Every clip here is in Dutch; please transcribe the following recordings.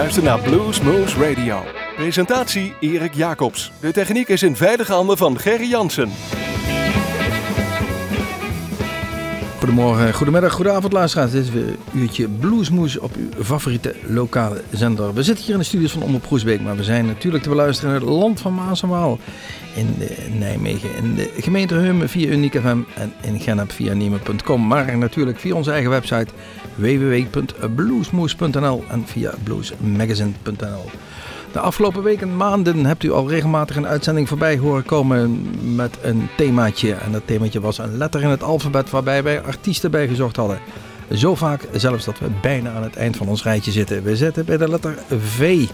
luistert naar Blues Moose Radio. Presentatie Erik Jacobs. De techniek is in veilige handen van Gerry Jansen. Goedemorgen, goedemiddag, goedenavond luisteraars. Dit is weer een uurtje Bluesmoes op uw favoriete lokale zender. We zitten hier in de studios van Omroep Groesbeek, maar we zijn natuurlijk te beluisteren in het land van Maas en Waal. In Nijmegen, in de gemeente Heumen via Uniek FM en in Gennep via Niemen.com. Maar natuurlijk via onze eigen website www.bluesmoes.nl en via bluesmagazine.nl. De afgelopen weken en maanden hebt u al regelmatig een uitzending voorbij horen komen met een themaatje. En dat themaatje was een letter in het alfabet waarbij wij artiesten bijgezocht hadden. Zo vaak zelfs dat we bijna aan het eind van ons rijtje zitten. We zitten bij de letter V.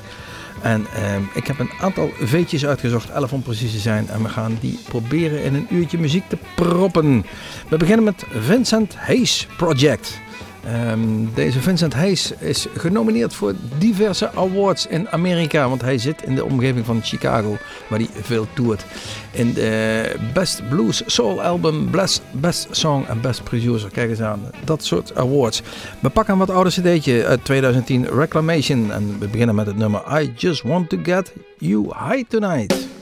En eh, ik heb een aantal V'tjes uitgezocht, 11 om precies te zijn. En we gaan die proberen in een uurtje muziek te proppen. We beginnen met Vincent Hayes Project. Um, deze Vincent Hayes is genomineerd voor diverse awards in Amerika. Want hij zit in de omgeving van Chicago, waar hij veel toert. In de Best Blues Soul Album, Best, Best Song en Best Producer. Kijk eens aan, dat soort awards. We pakken wat ouder cd'tje uit 2010, Reclamation. En we beginnen met het nummer I Just Want To Get You High Tonight.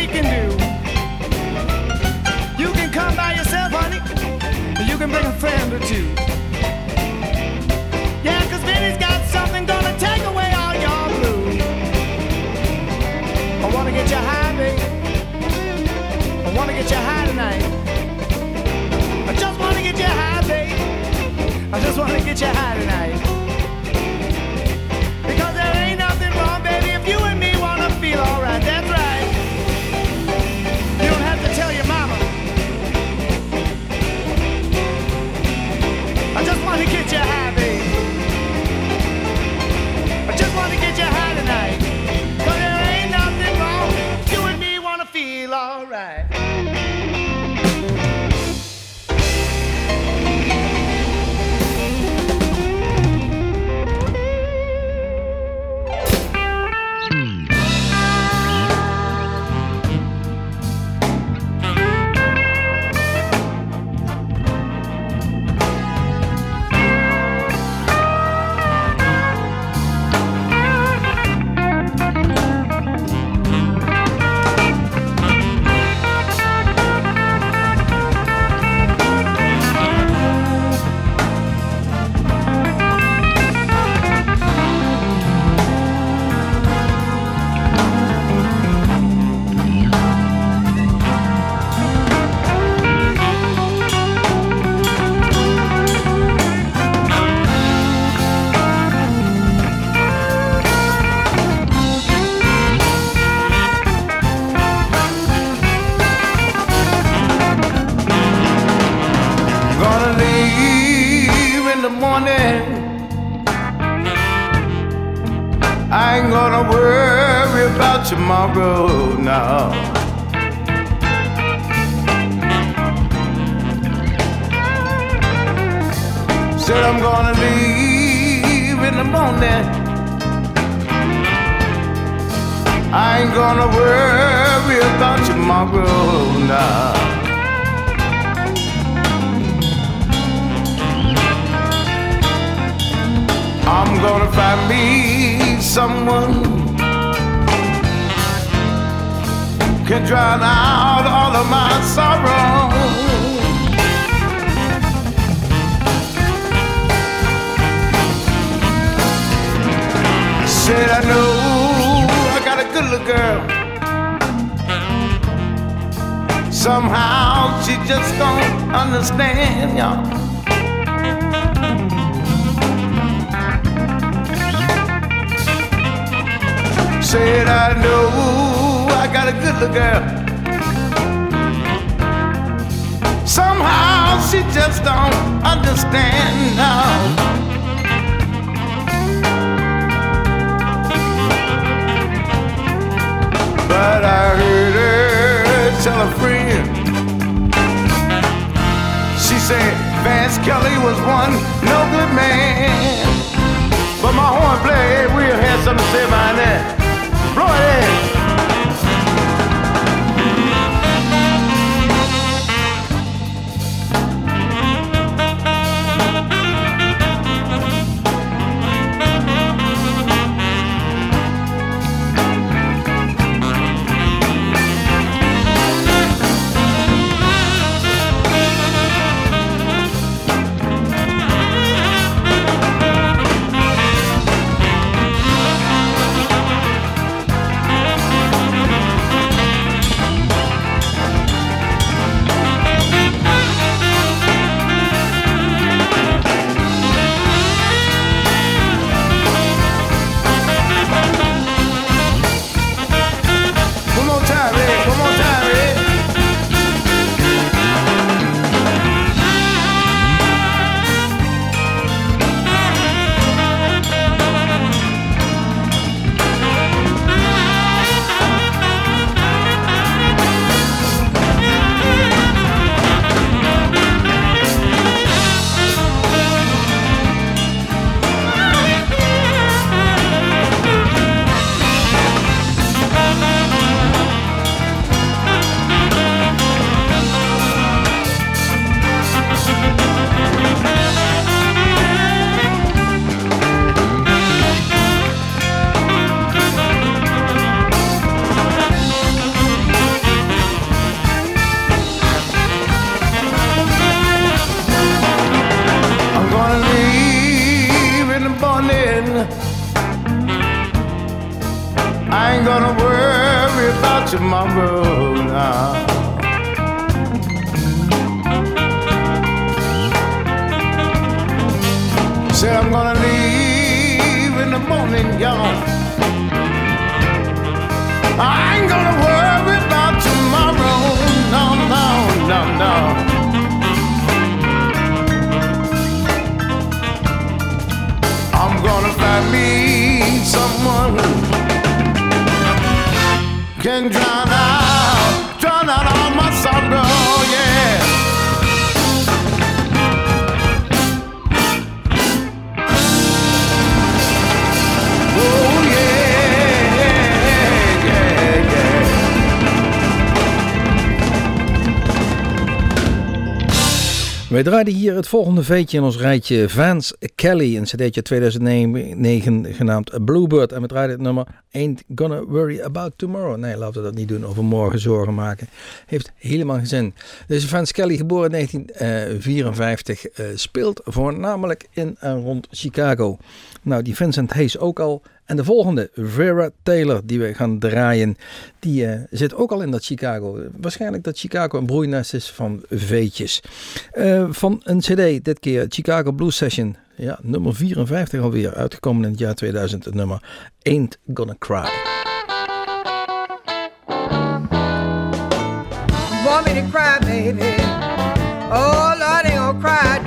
we can do. You can come by yourself, honey, or you can bring a friend or two. Yeah, cause Vinny's got something gonna take away all your blues. I wanna get you high, babe. I wanna get you high tonight. I just wanna get you high, babe. I just wanna get you high tonight. About tomorrow now. Said I'm gonna leave in the morning. I ain't gonna worry about tomorrow now. I'm gonna find me someone can drown out all of my sorrow. Said I know I got a good little girl. Somehow she just don't understand y'all. Said I know I got a good little girl. Somehow she just don't understand now. But I heard her tell a friend. She said Vance Kelly was one no good man. But my horn play, we'll have something to say about that. amores Wij draaiden hier het volgende veetje in ons rijtje. Vance Kelly, een cd'tje 2009 genaamd Bluebird. En we draaiden het nummer Ain't Gonna Worry About Tomorrow. Nee, laten we dat niet doen, over morgen zorgen maken. Heeft helemaal geen zin. Dus Vance Kelly, geboren in 1954, uh, eh, speelt voornamelijk in en rond Chicago. Nou, die Vincent Hayes ook al. En de volgende, Vera Taylor, die we gaan draaien, die uh, zit ook al in dat Chicago. Waarschijnlijk dat Chicago een broeinest is van veetjes. Uh, van een cd, dit keer Chicago Blues Session. Ja, nummer 54 alweer, uitgekomen in het jaar 2000. Het nummer Ain't Gonna Cry. Want me to cry, baby? Oh, Lord, ain't gonna cry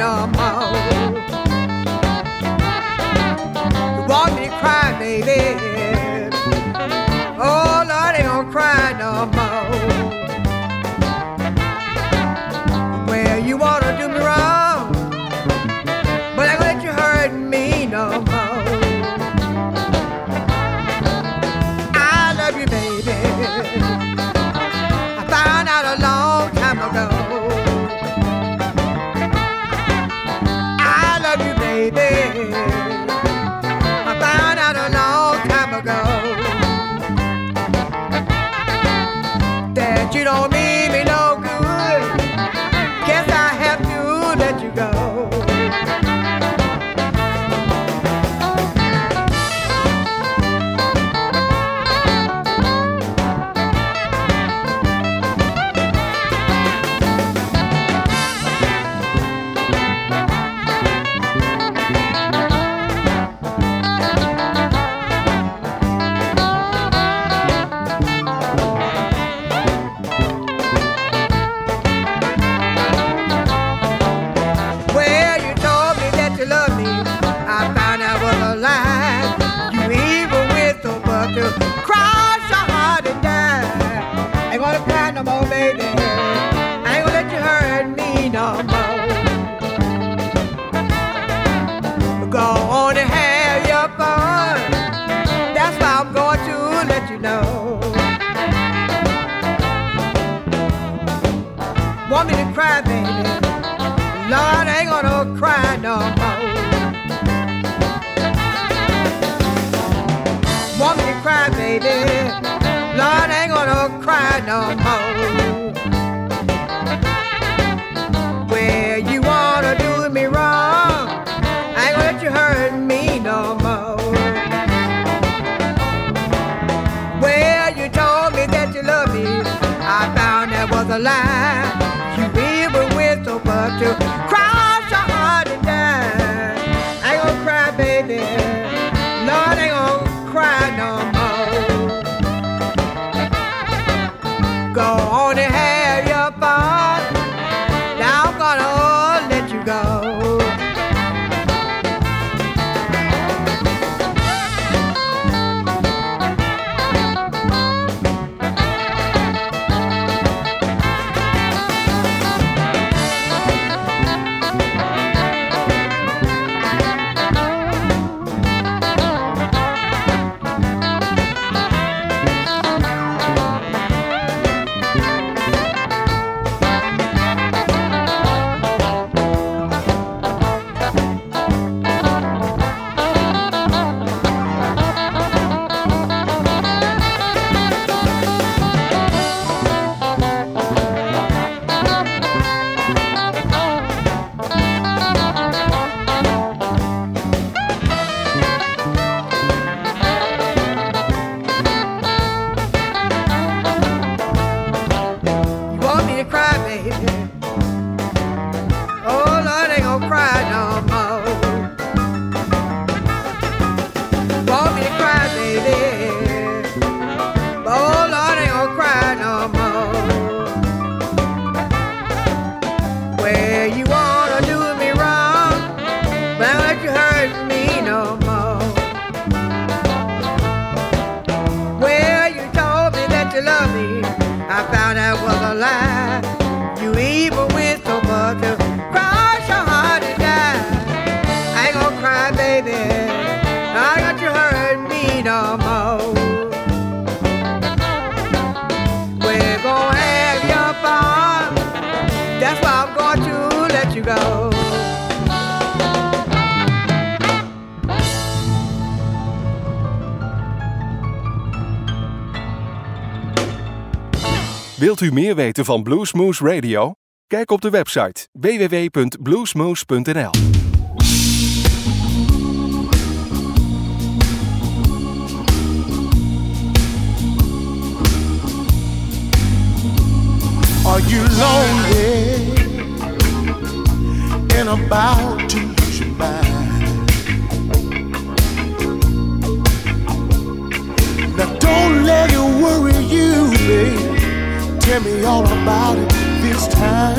u meer weten van Bluesmoose Radio? Kijk op de website www.bluesmoose.nl. Are you lonely and about to lose your mind? Now don't let it worry you, baby. Tell me all about it this time.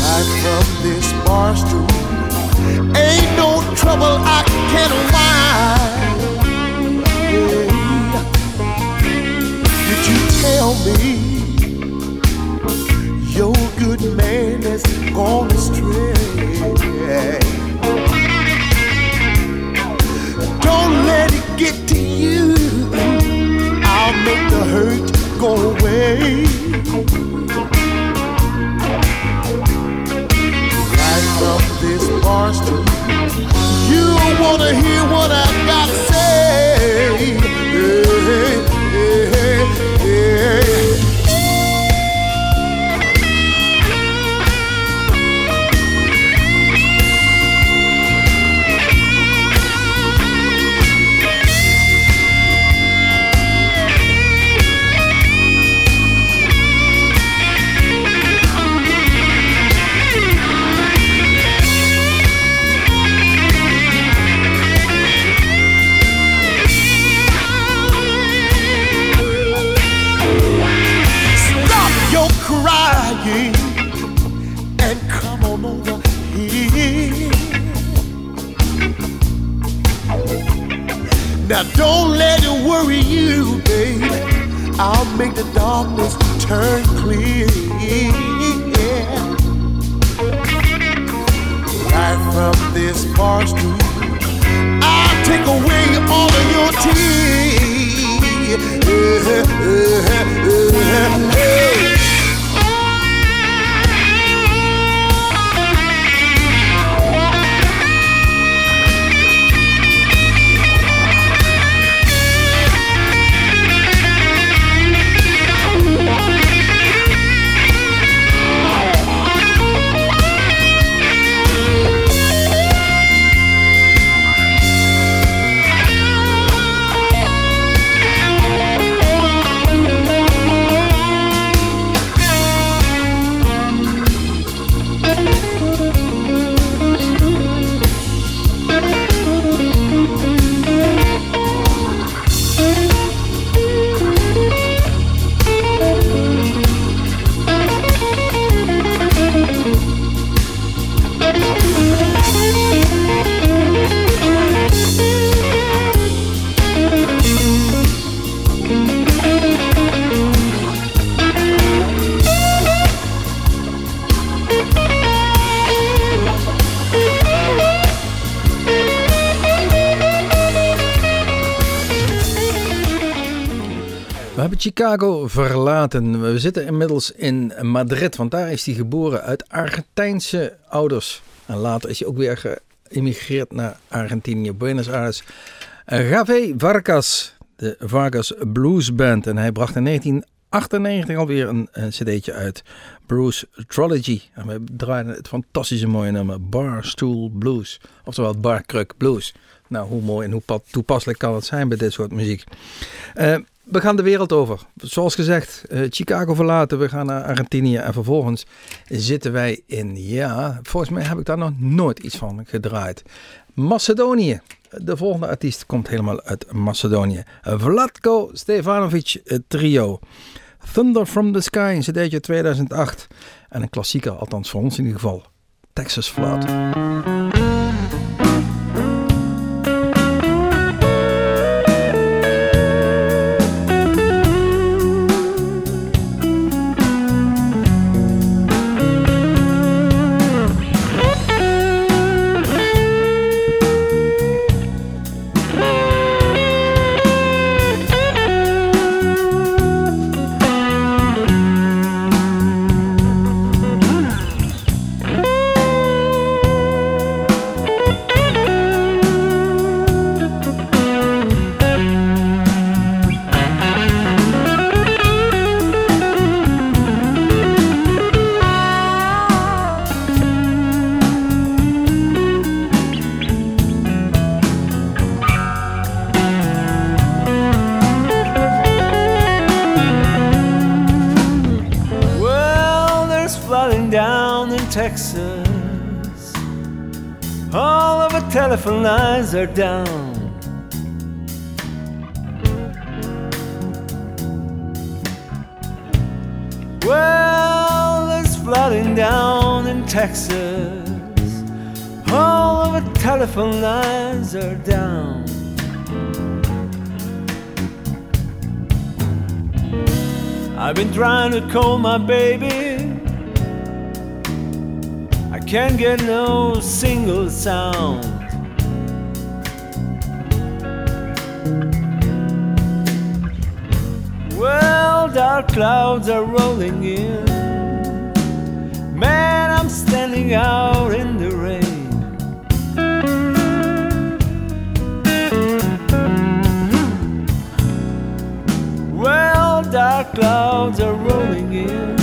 Right from this bar stool, ain't no trouble I can't Yeah. Did you tell me your good man has gone astray? Don't let hurt go away. Right from this bar stool, you wanna hear what I gotta say. Yeah, don't let it worry you, baby. I'll make the darkness turn clear. Right from this bar stool, I'll take away all of your tears. Hey. Chicago verlaten. We zitten inmiddels in Madrid, want daar is hij geboren uit Argentijnse ouders. En later is hij ook weer geëmigreerd naar Argentinië, Buenos Aires. Javé Vargas, de Vargas Blues Band. En hij bracht in 1998 alweer een, een cd'tje uit, Bruce Trilogy. En we draaiden het fantastische mooie nummer Barstool Blues. Oftewel Barkruk Blues. Nou, hoe mooi en hoe pa- toepasselijk kan het zijn bij dit soort muziek. Eh, we gaan de wereld over. Zoals gezegd, eh, Chicago verlaten. We gaan naar Argentinië. En vervolgens zitten wij in, ja, volgens mij heb ik daar nog nooit iets van gedraaid. Macedonië. De volgende artiest komt helemaal uit Macedonië. Vlatko Stefanovic Trio. Thunder from the Sky, een cd'tje 2008. En een klassieker, althans voor ons in ieder geval. Texas Flood. Lines are down. Well, there's flooding down in Texas. All of the telephone lines are down. I've been trying to call my baby. I can't get no single sound. Clouds are rolling in. Man, I'm standing out in the rain. Well, dark clouds are rolling in.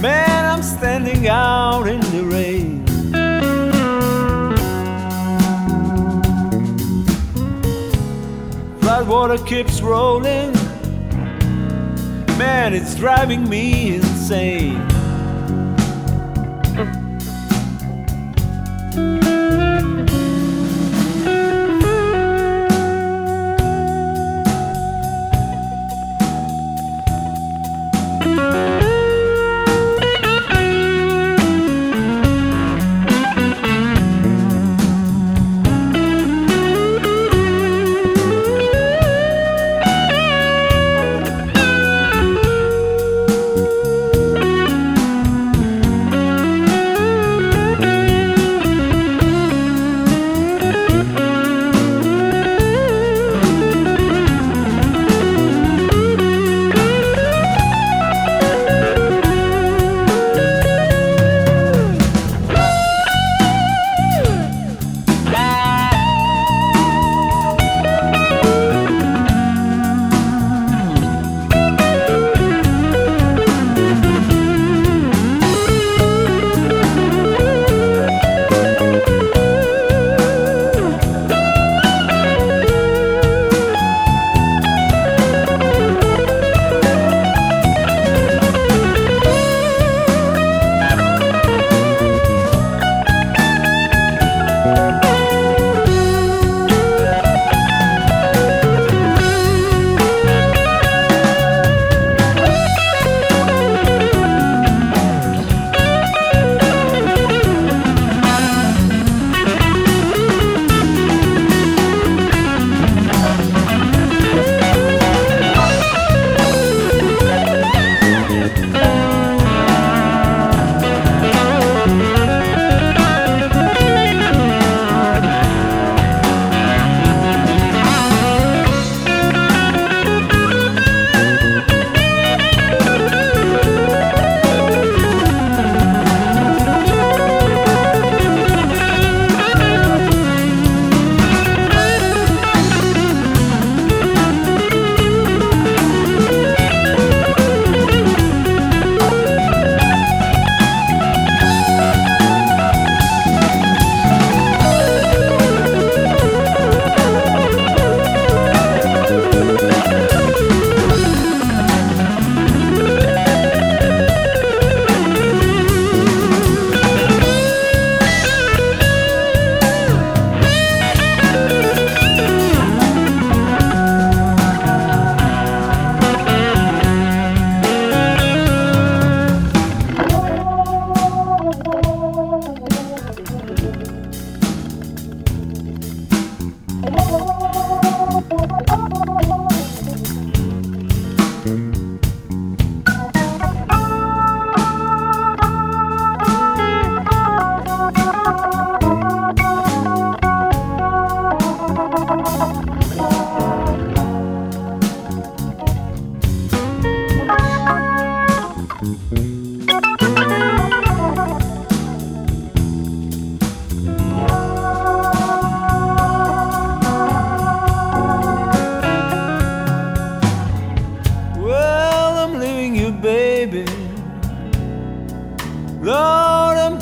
Man, I'm standing out in the rain. Flood water keeps rolling. Man, it's driving me insane.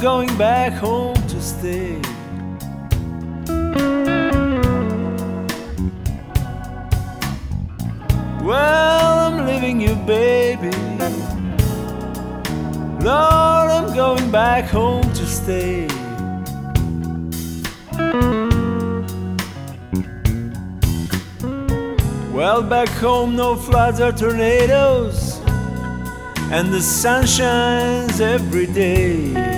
Going back home to stay. Well, I'm leaving you, baby. Lord, I'm going back home to stay. Well, back home, no floods or tornadoes, and the sun shines every day.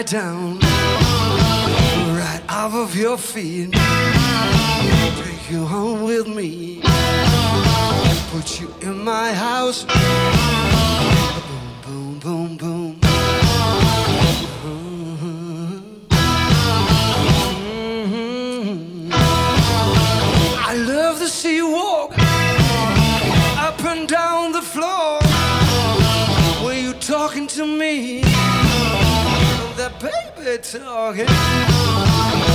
right down, right off of your feet. Take you home with me, put you in my house. talking.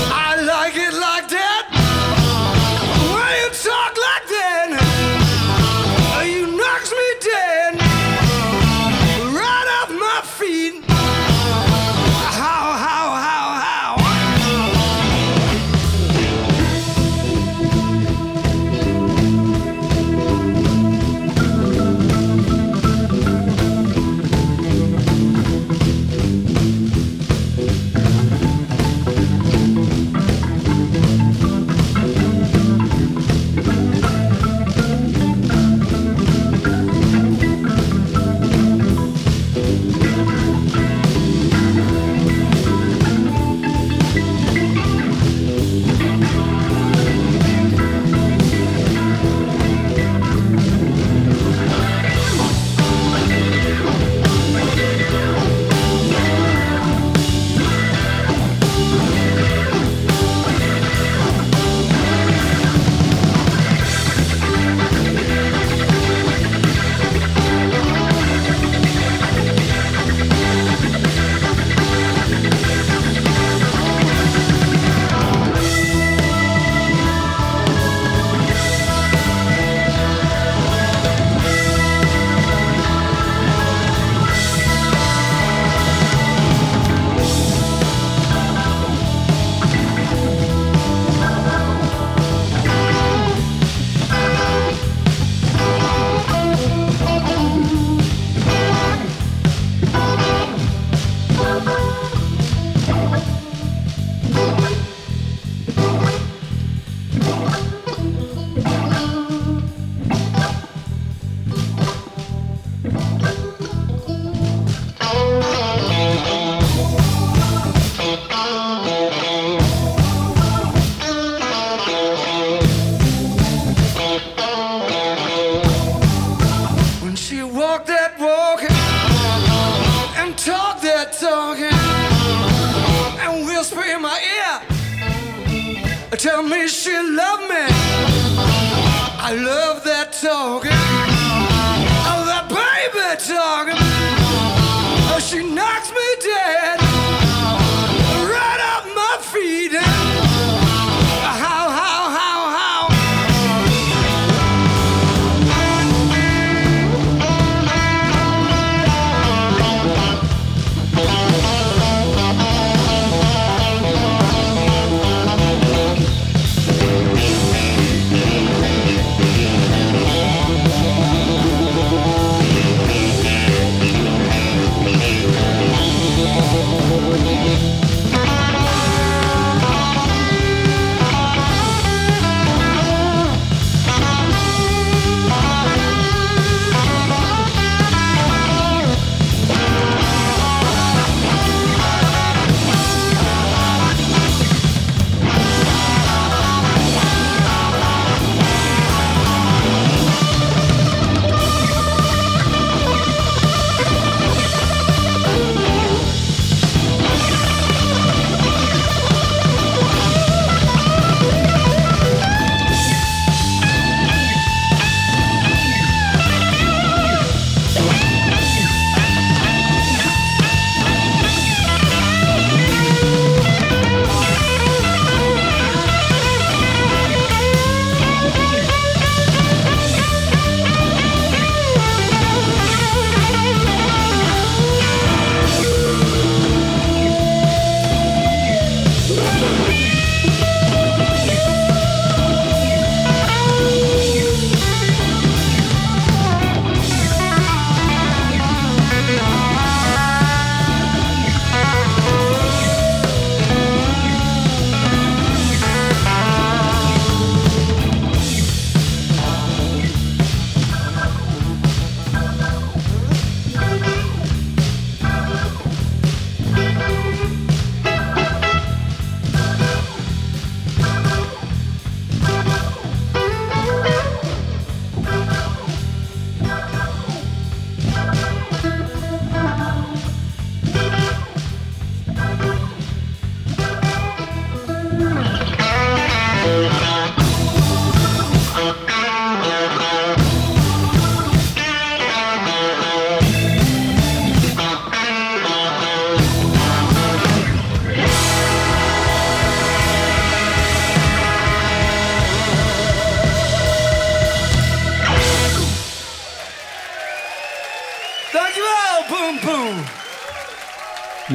so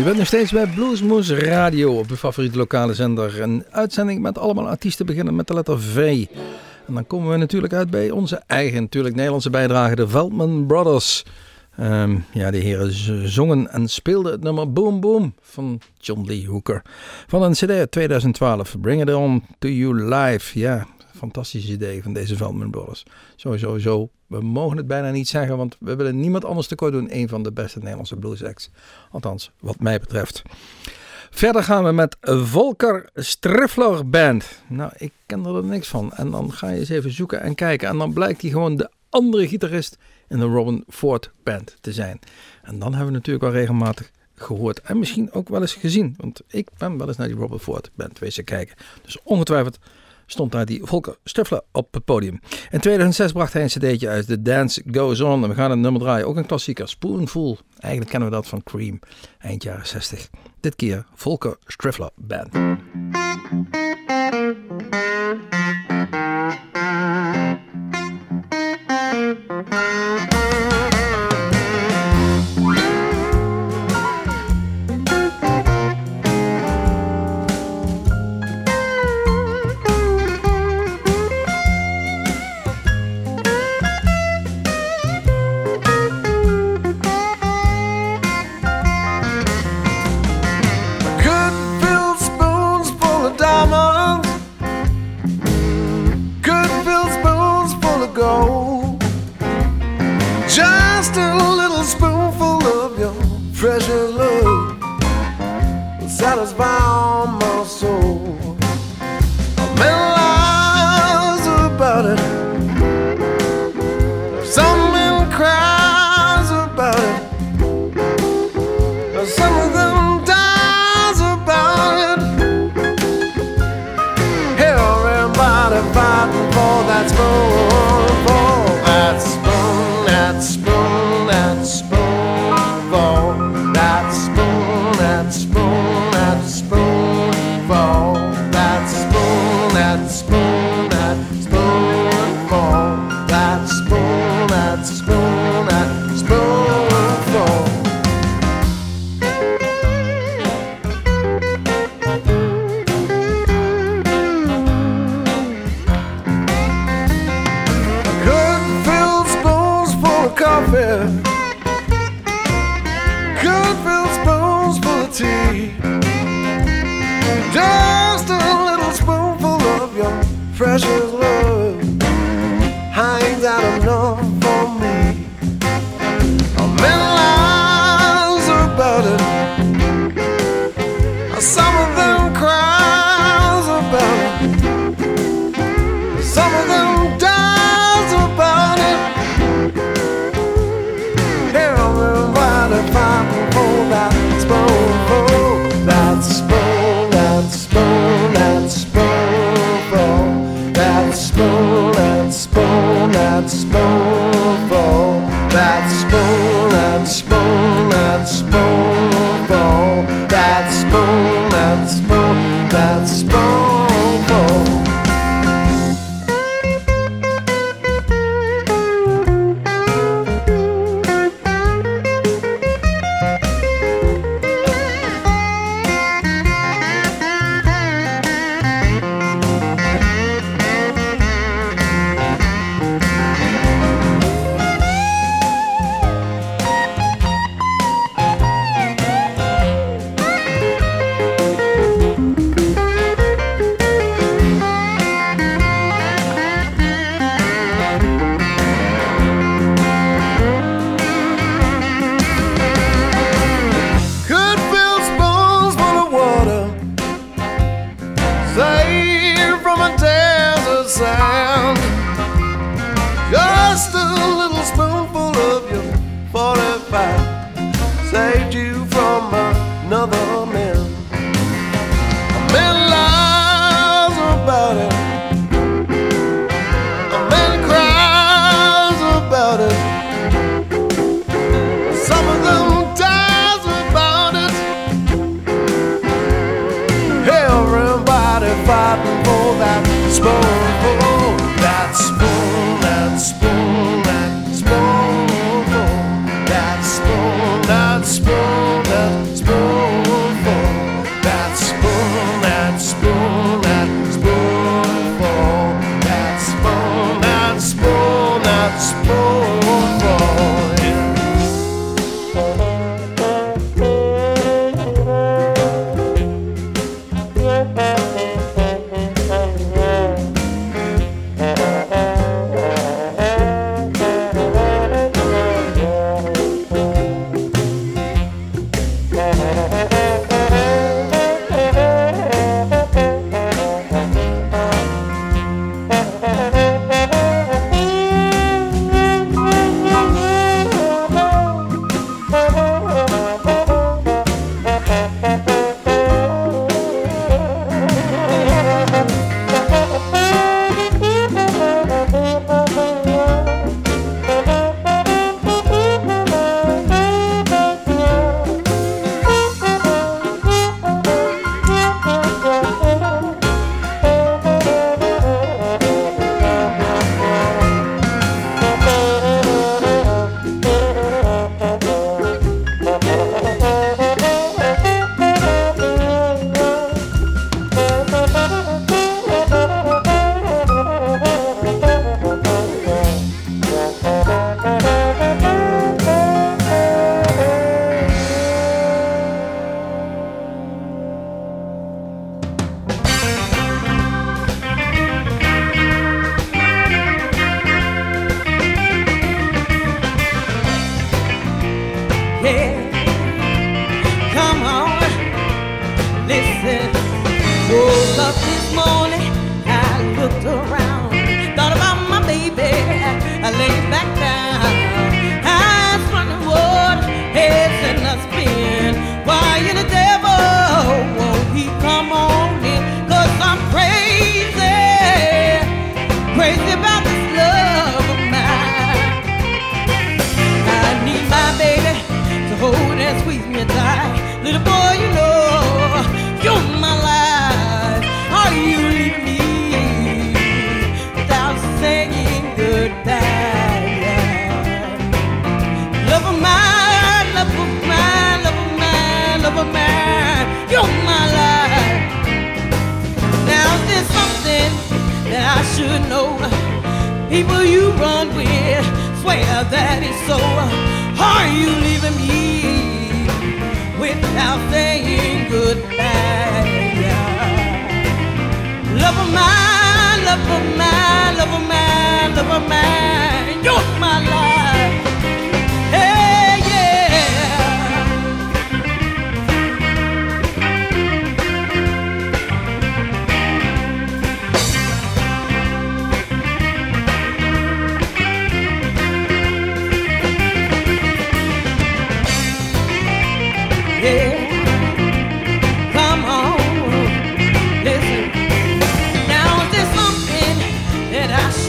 Je bent nog steeds bij Bluesmoose Radio op uw favoriete lokale zender. Een uitzending met allemaal artiesten beginnen met de letter V. En dan komen we natuurlijk uit bij onze eigen, natuurlijk Nederlandse bijdrage, de Veldman Brothers. Ehm, ja, de heren zongen en speelden het nummer Boom Boom van John Lee Hooker. Van een cd uit 2012, Bring It On To You Live. Ja, fantastisch idee van deze Veldman Brothers. Sowieso. We mogen het bijna niet zeggen, want we willen niemand anders tekort doen. Een van de beste Nederlandse blues acts. Althans, wat mij betreft. Verder gaan we met Volker Striffler Band. Nou, ik ken er niks van. En dan ga je eens even zoeken en kijken. En dan blijkt hij gewoon de andere gitarist in de Robin Ford Band te zijn. En dan hebben we natuurlijk wel regelmatig gehoord. En misschien ook wel eens gezien. Want ik ben wel eens naar die Robin Ford Band wezen kijken. Dus ongetwijfeld stond daar die Volker Striffler op het podium. In 2006 bracht hij een cd'tje uit, The Dance Goes On. En we gaan het nummer draaien, ook een klassieker, Spoonful. Eigenlijk kennen we dat van Cream, eind jaren 60. Dit keer Volker Striffler Band. Another man.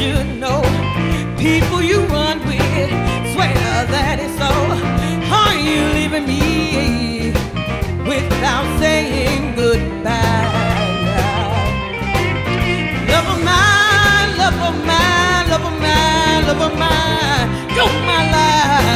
Should know? People you run with swear that it's so. Are you leaving me without saying goodbye? Love of mine, love of mine, love of mine, love of mine, you're my life.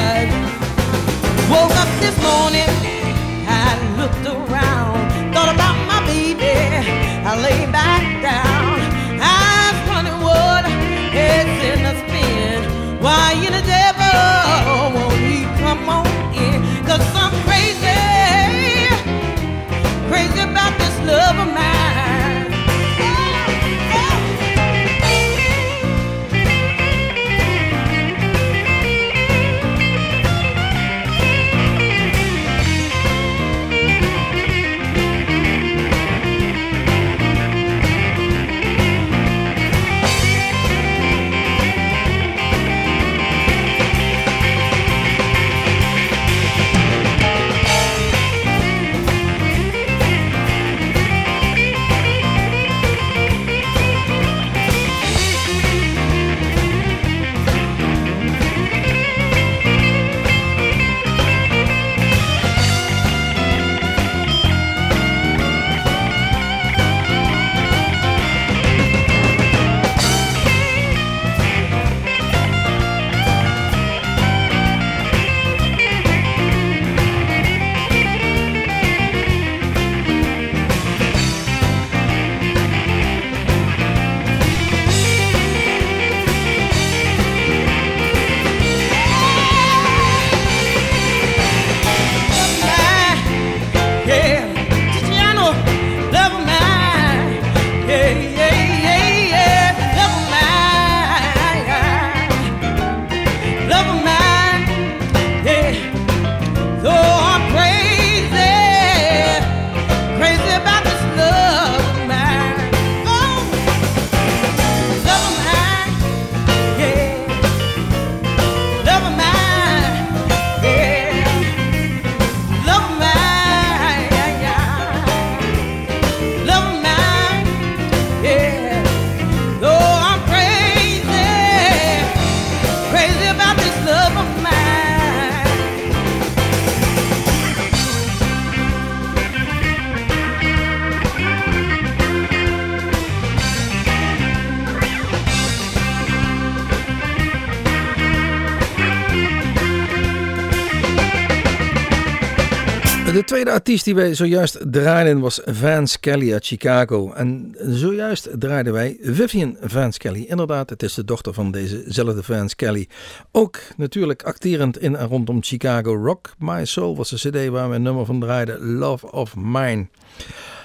Die wij zojuist draaiden was Vance Kelly uit Chicago. En zojuist draaiden wij Vivian Vance Kelly. Inderdaad, het is de dochter van dezezelfde Vance Kelly. Ook natuurlijk acterend in en rondom Chicago. Rock My Soul was de cd waar we een nummer van draaiden. Love of Mine.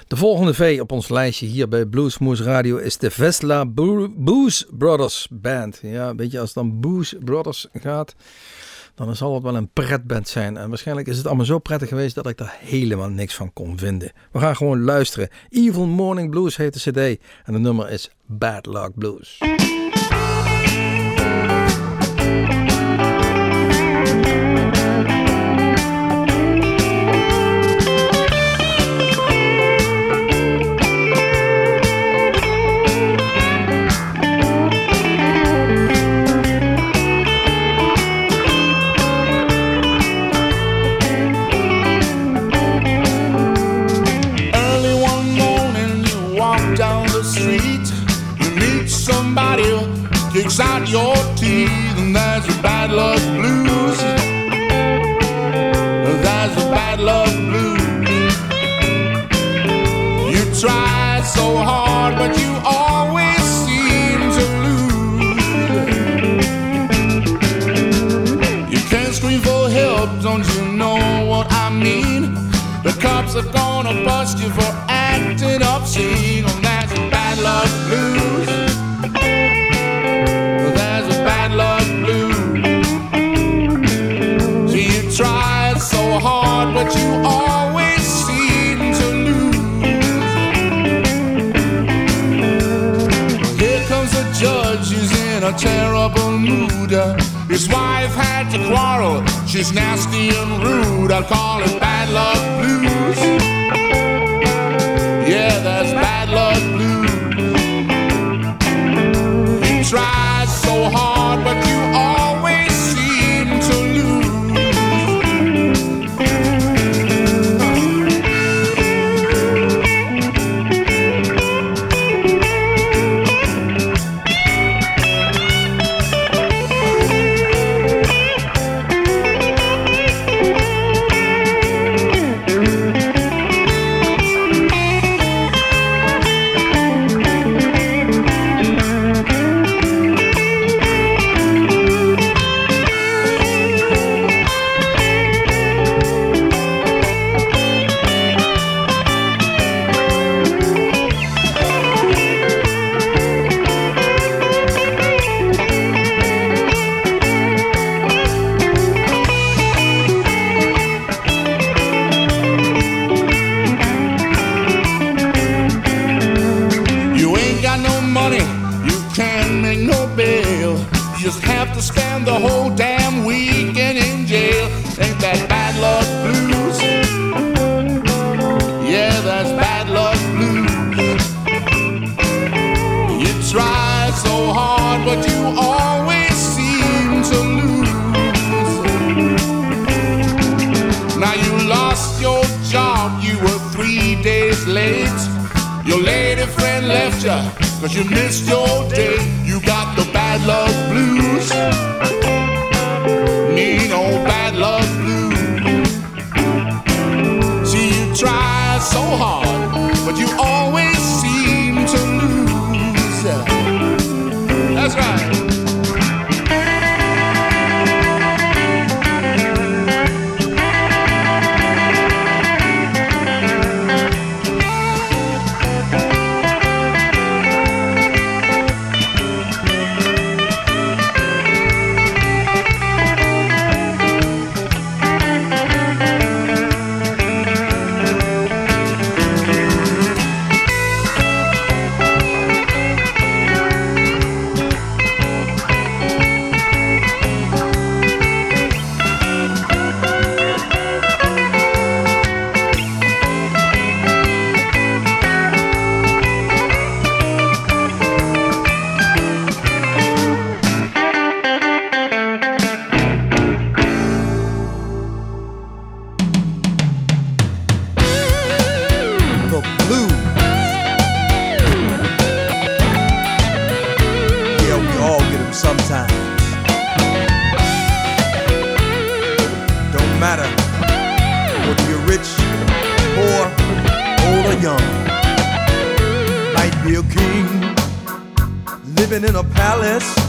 De volgende V op ons lijstje hier bij Bluesmoose Radio is de Vesla Bo- Booze Brothers Band. Ja, weet je, als het dan Booze Brothers gaat, dan zal het wel een pretband zijn. En waarschijnlijk is het allemaal zo prettig geweest dat ik daar helemaal niks van kon vinden. We gaan gewoon luisteren. Evil Morning Blues heet de cd en het nummer is Bad Luck Blues. Palace,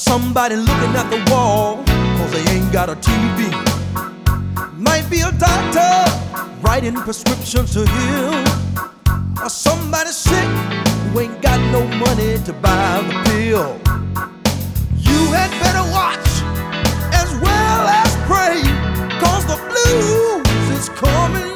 somebody looking at the wall, cause they ain't got a TV. Might be a doctor writing prescriptions to heal. Or somebody sick who ain't got no money to buy the pill. You had better watch as well as pray, cause the blues is coming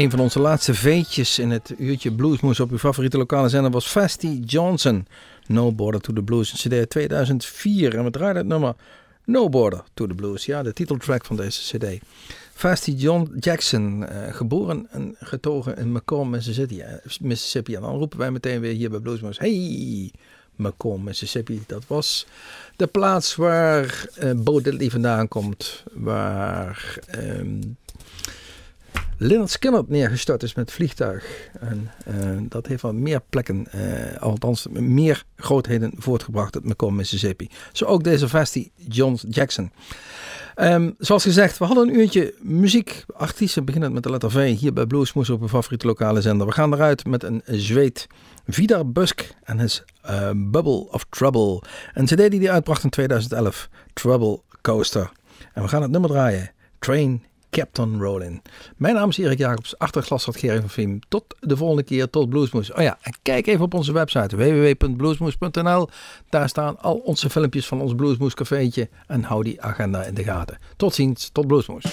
Een van onze laatste veetjes in het uurtje Bluesmoes op uw favoriete lokale zender was Fasty Johnson. No Border to the Blues, een cd uit 2004. En we draaiden het nummer No Border to the Blues. Ja, de titeltrack van deze cd. Fasty John Jackson, eh, geboren en getogen in Macomb, Mississippi. Mississippi. En dan roepen wij meteen weer hier bij Bluesmoes. Hey, Macomb, Mississippi. Dat was de plaats waar eh Bo Diddley vandaan komt. Waar... ehm Leonard Skinner neergestort is met vliegtuig. En eh, dat heeft wel meer plekken, eh, althans meer grootheden voortgebracht uit Macomb, Mississippi. Zo ook deze Vasty John Jackson. Ehm, zoals gezegd, we hadden een uurtje muziek, artiesten beginnend met de letter V, hier bij Bluesmoes op een favoriete lokale zender. We gaan eruit met een zweet. Vidar Busk en his eh, Bubble of Trouble. Een cd die hij uitbracht in 2011, Trouble Coaster. En we gaan het nummer draaien, Train Kept on Rolling. Mijn naam is Erik Jacobs, achter glas van Gerry van Viem. Tot de volgende keer, tot Bluesmoes. Oh ja, en kijk even op onze website www.bluesmoes.nl. Daar staan al onze filmpjes van ons Bluesmoes cafeetje. En hou die agenda in de gaten. Tot ziens, tot Bluesmoes.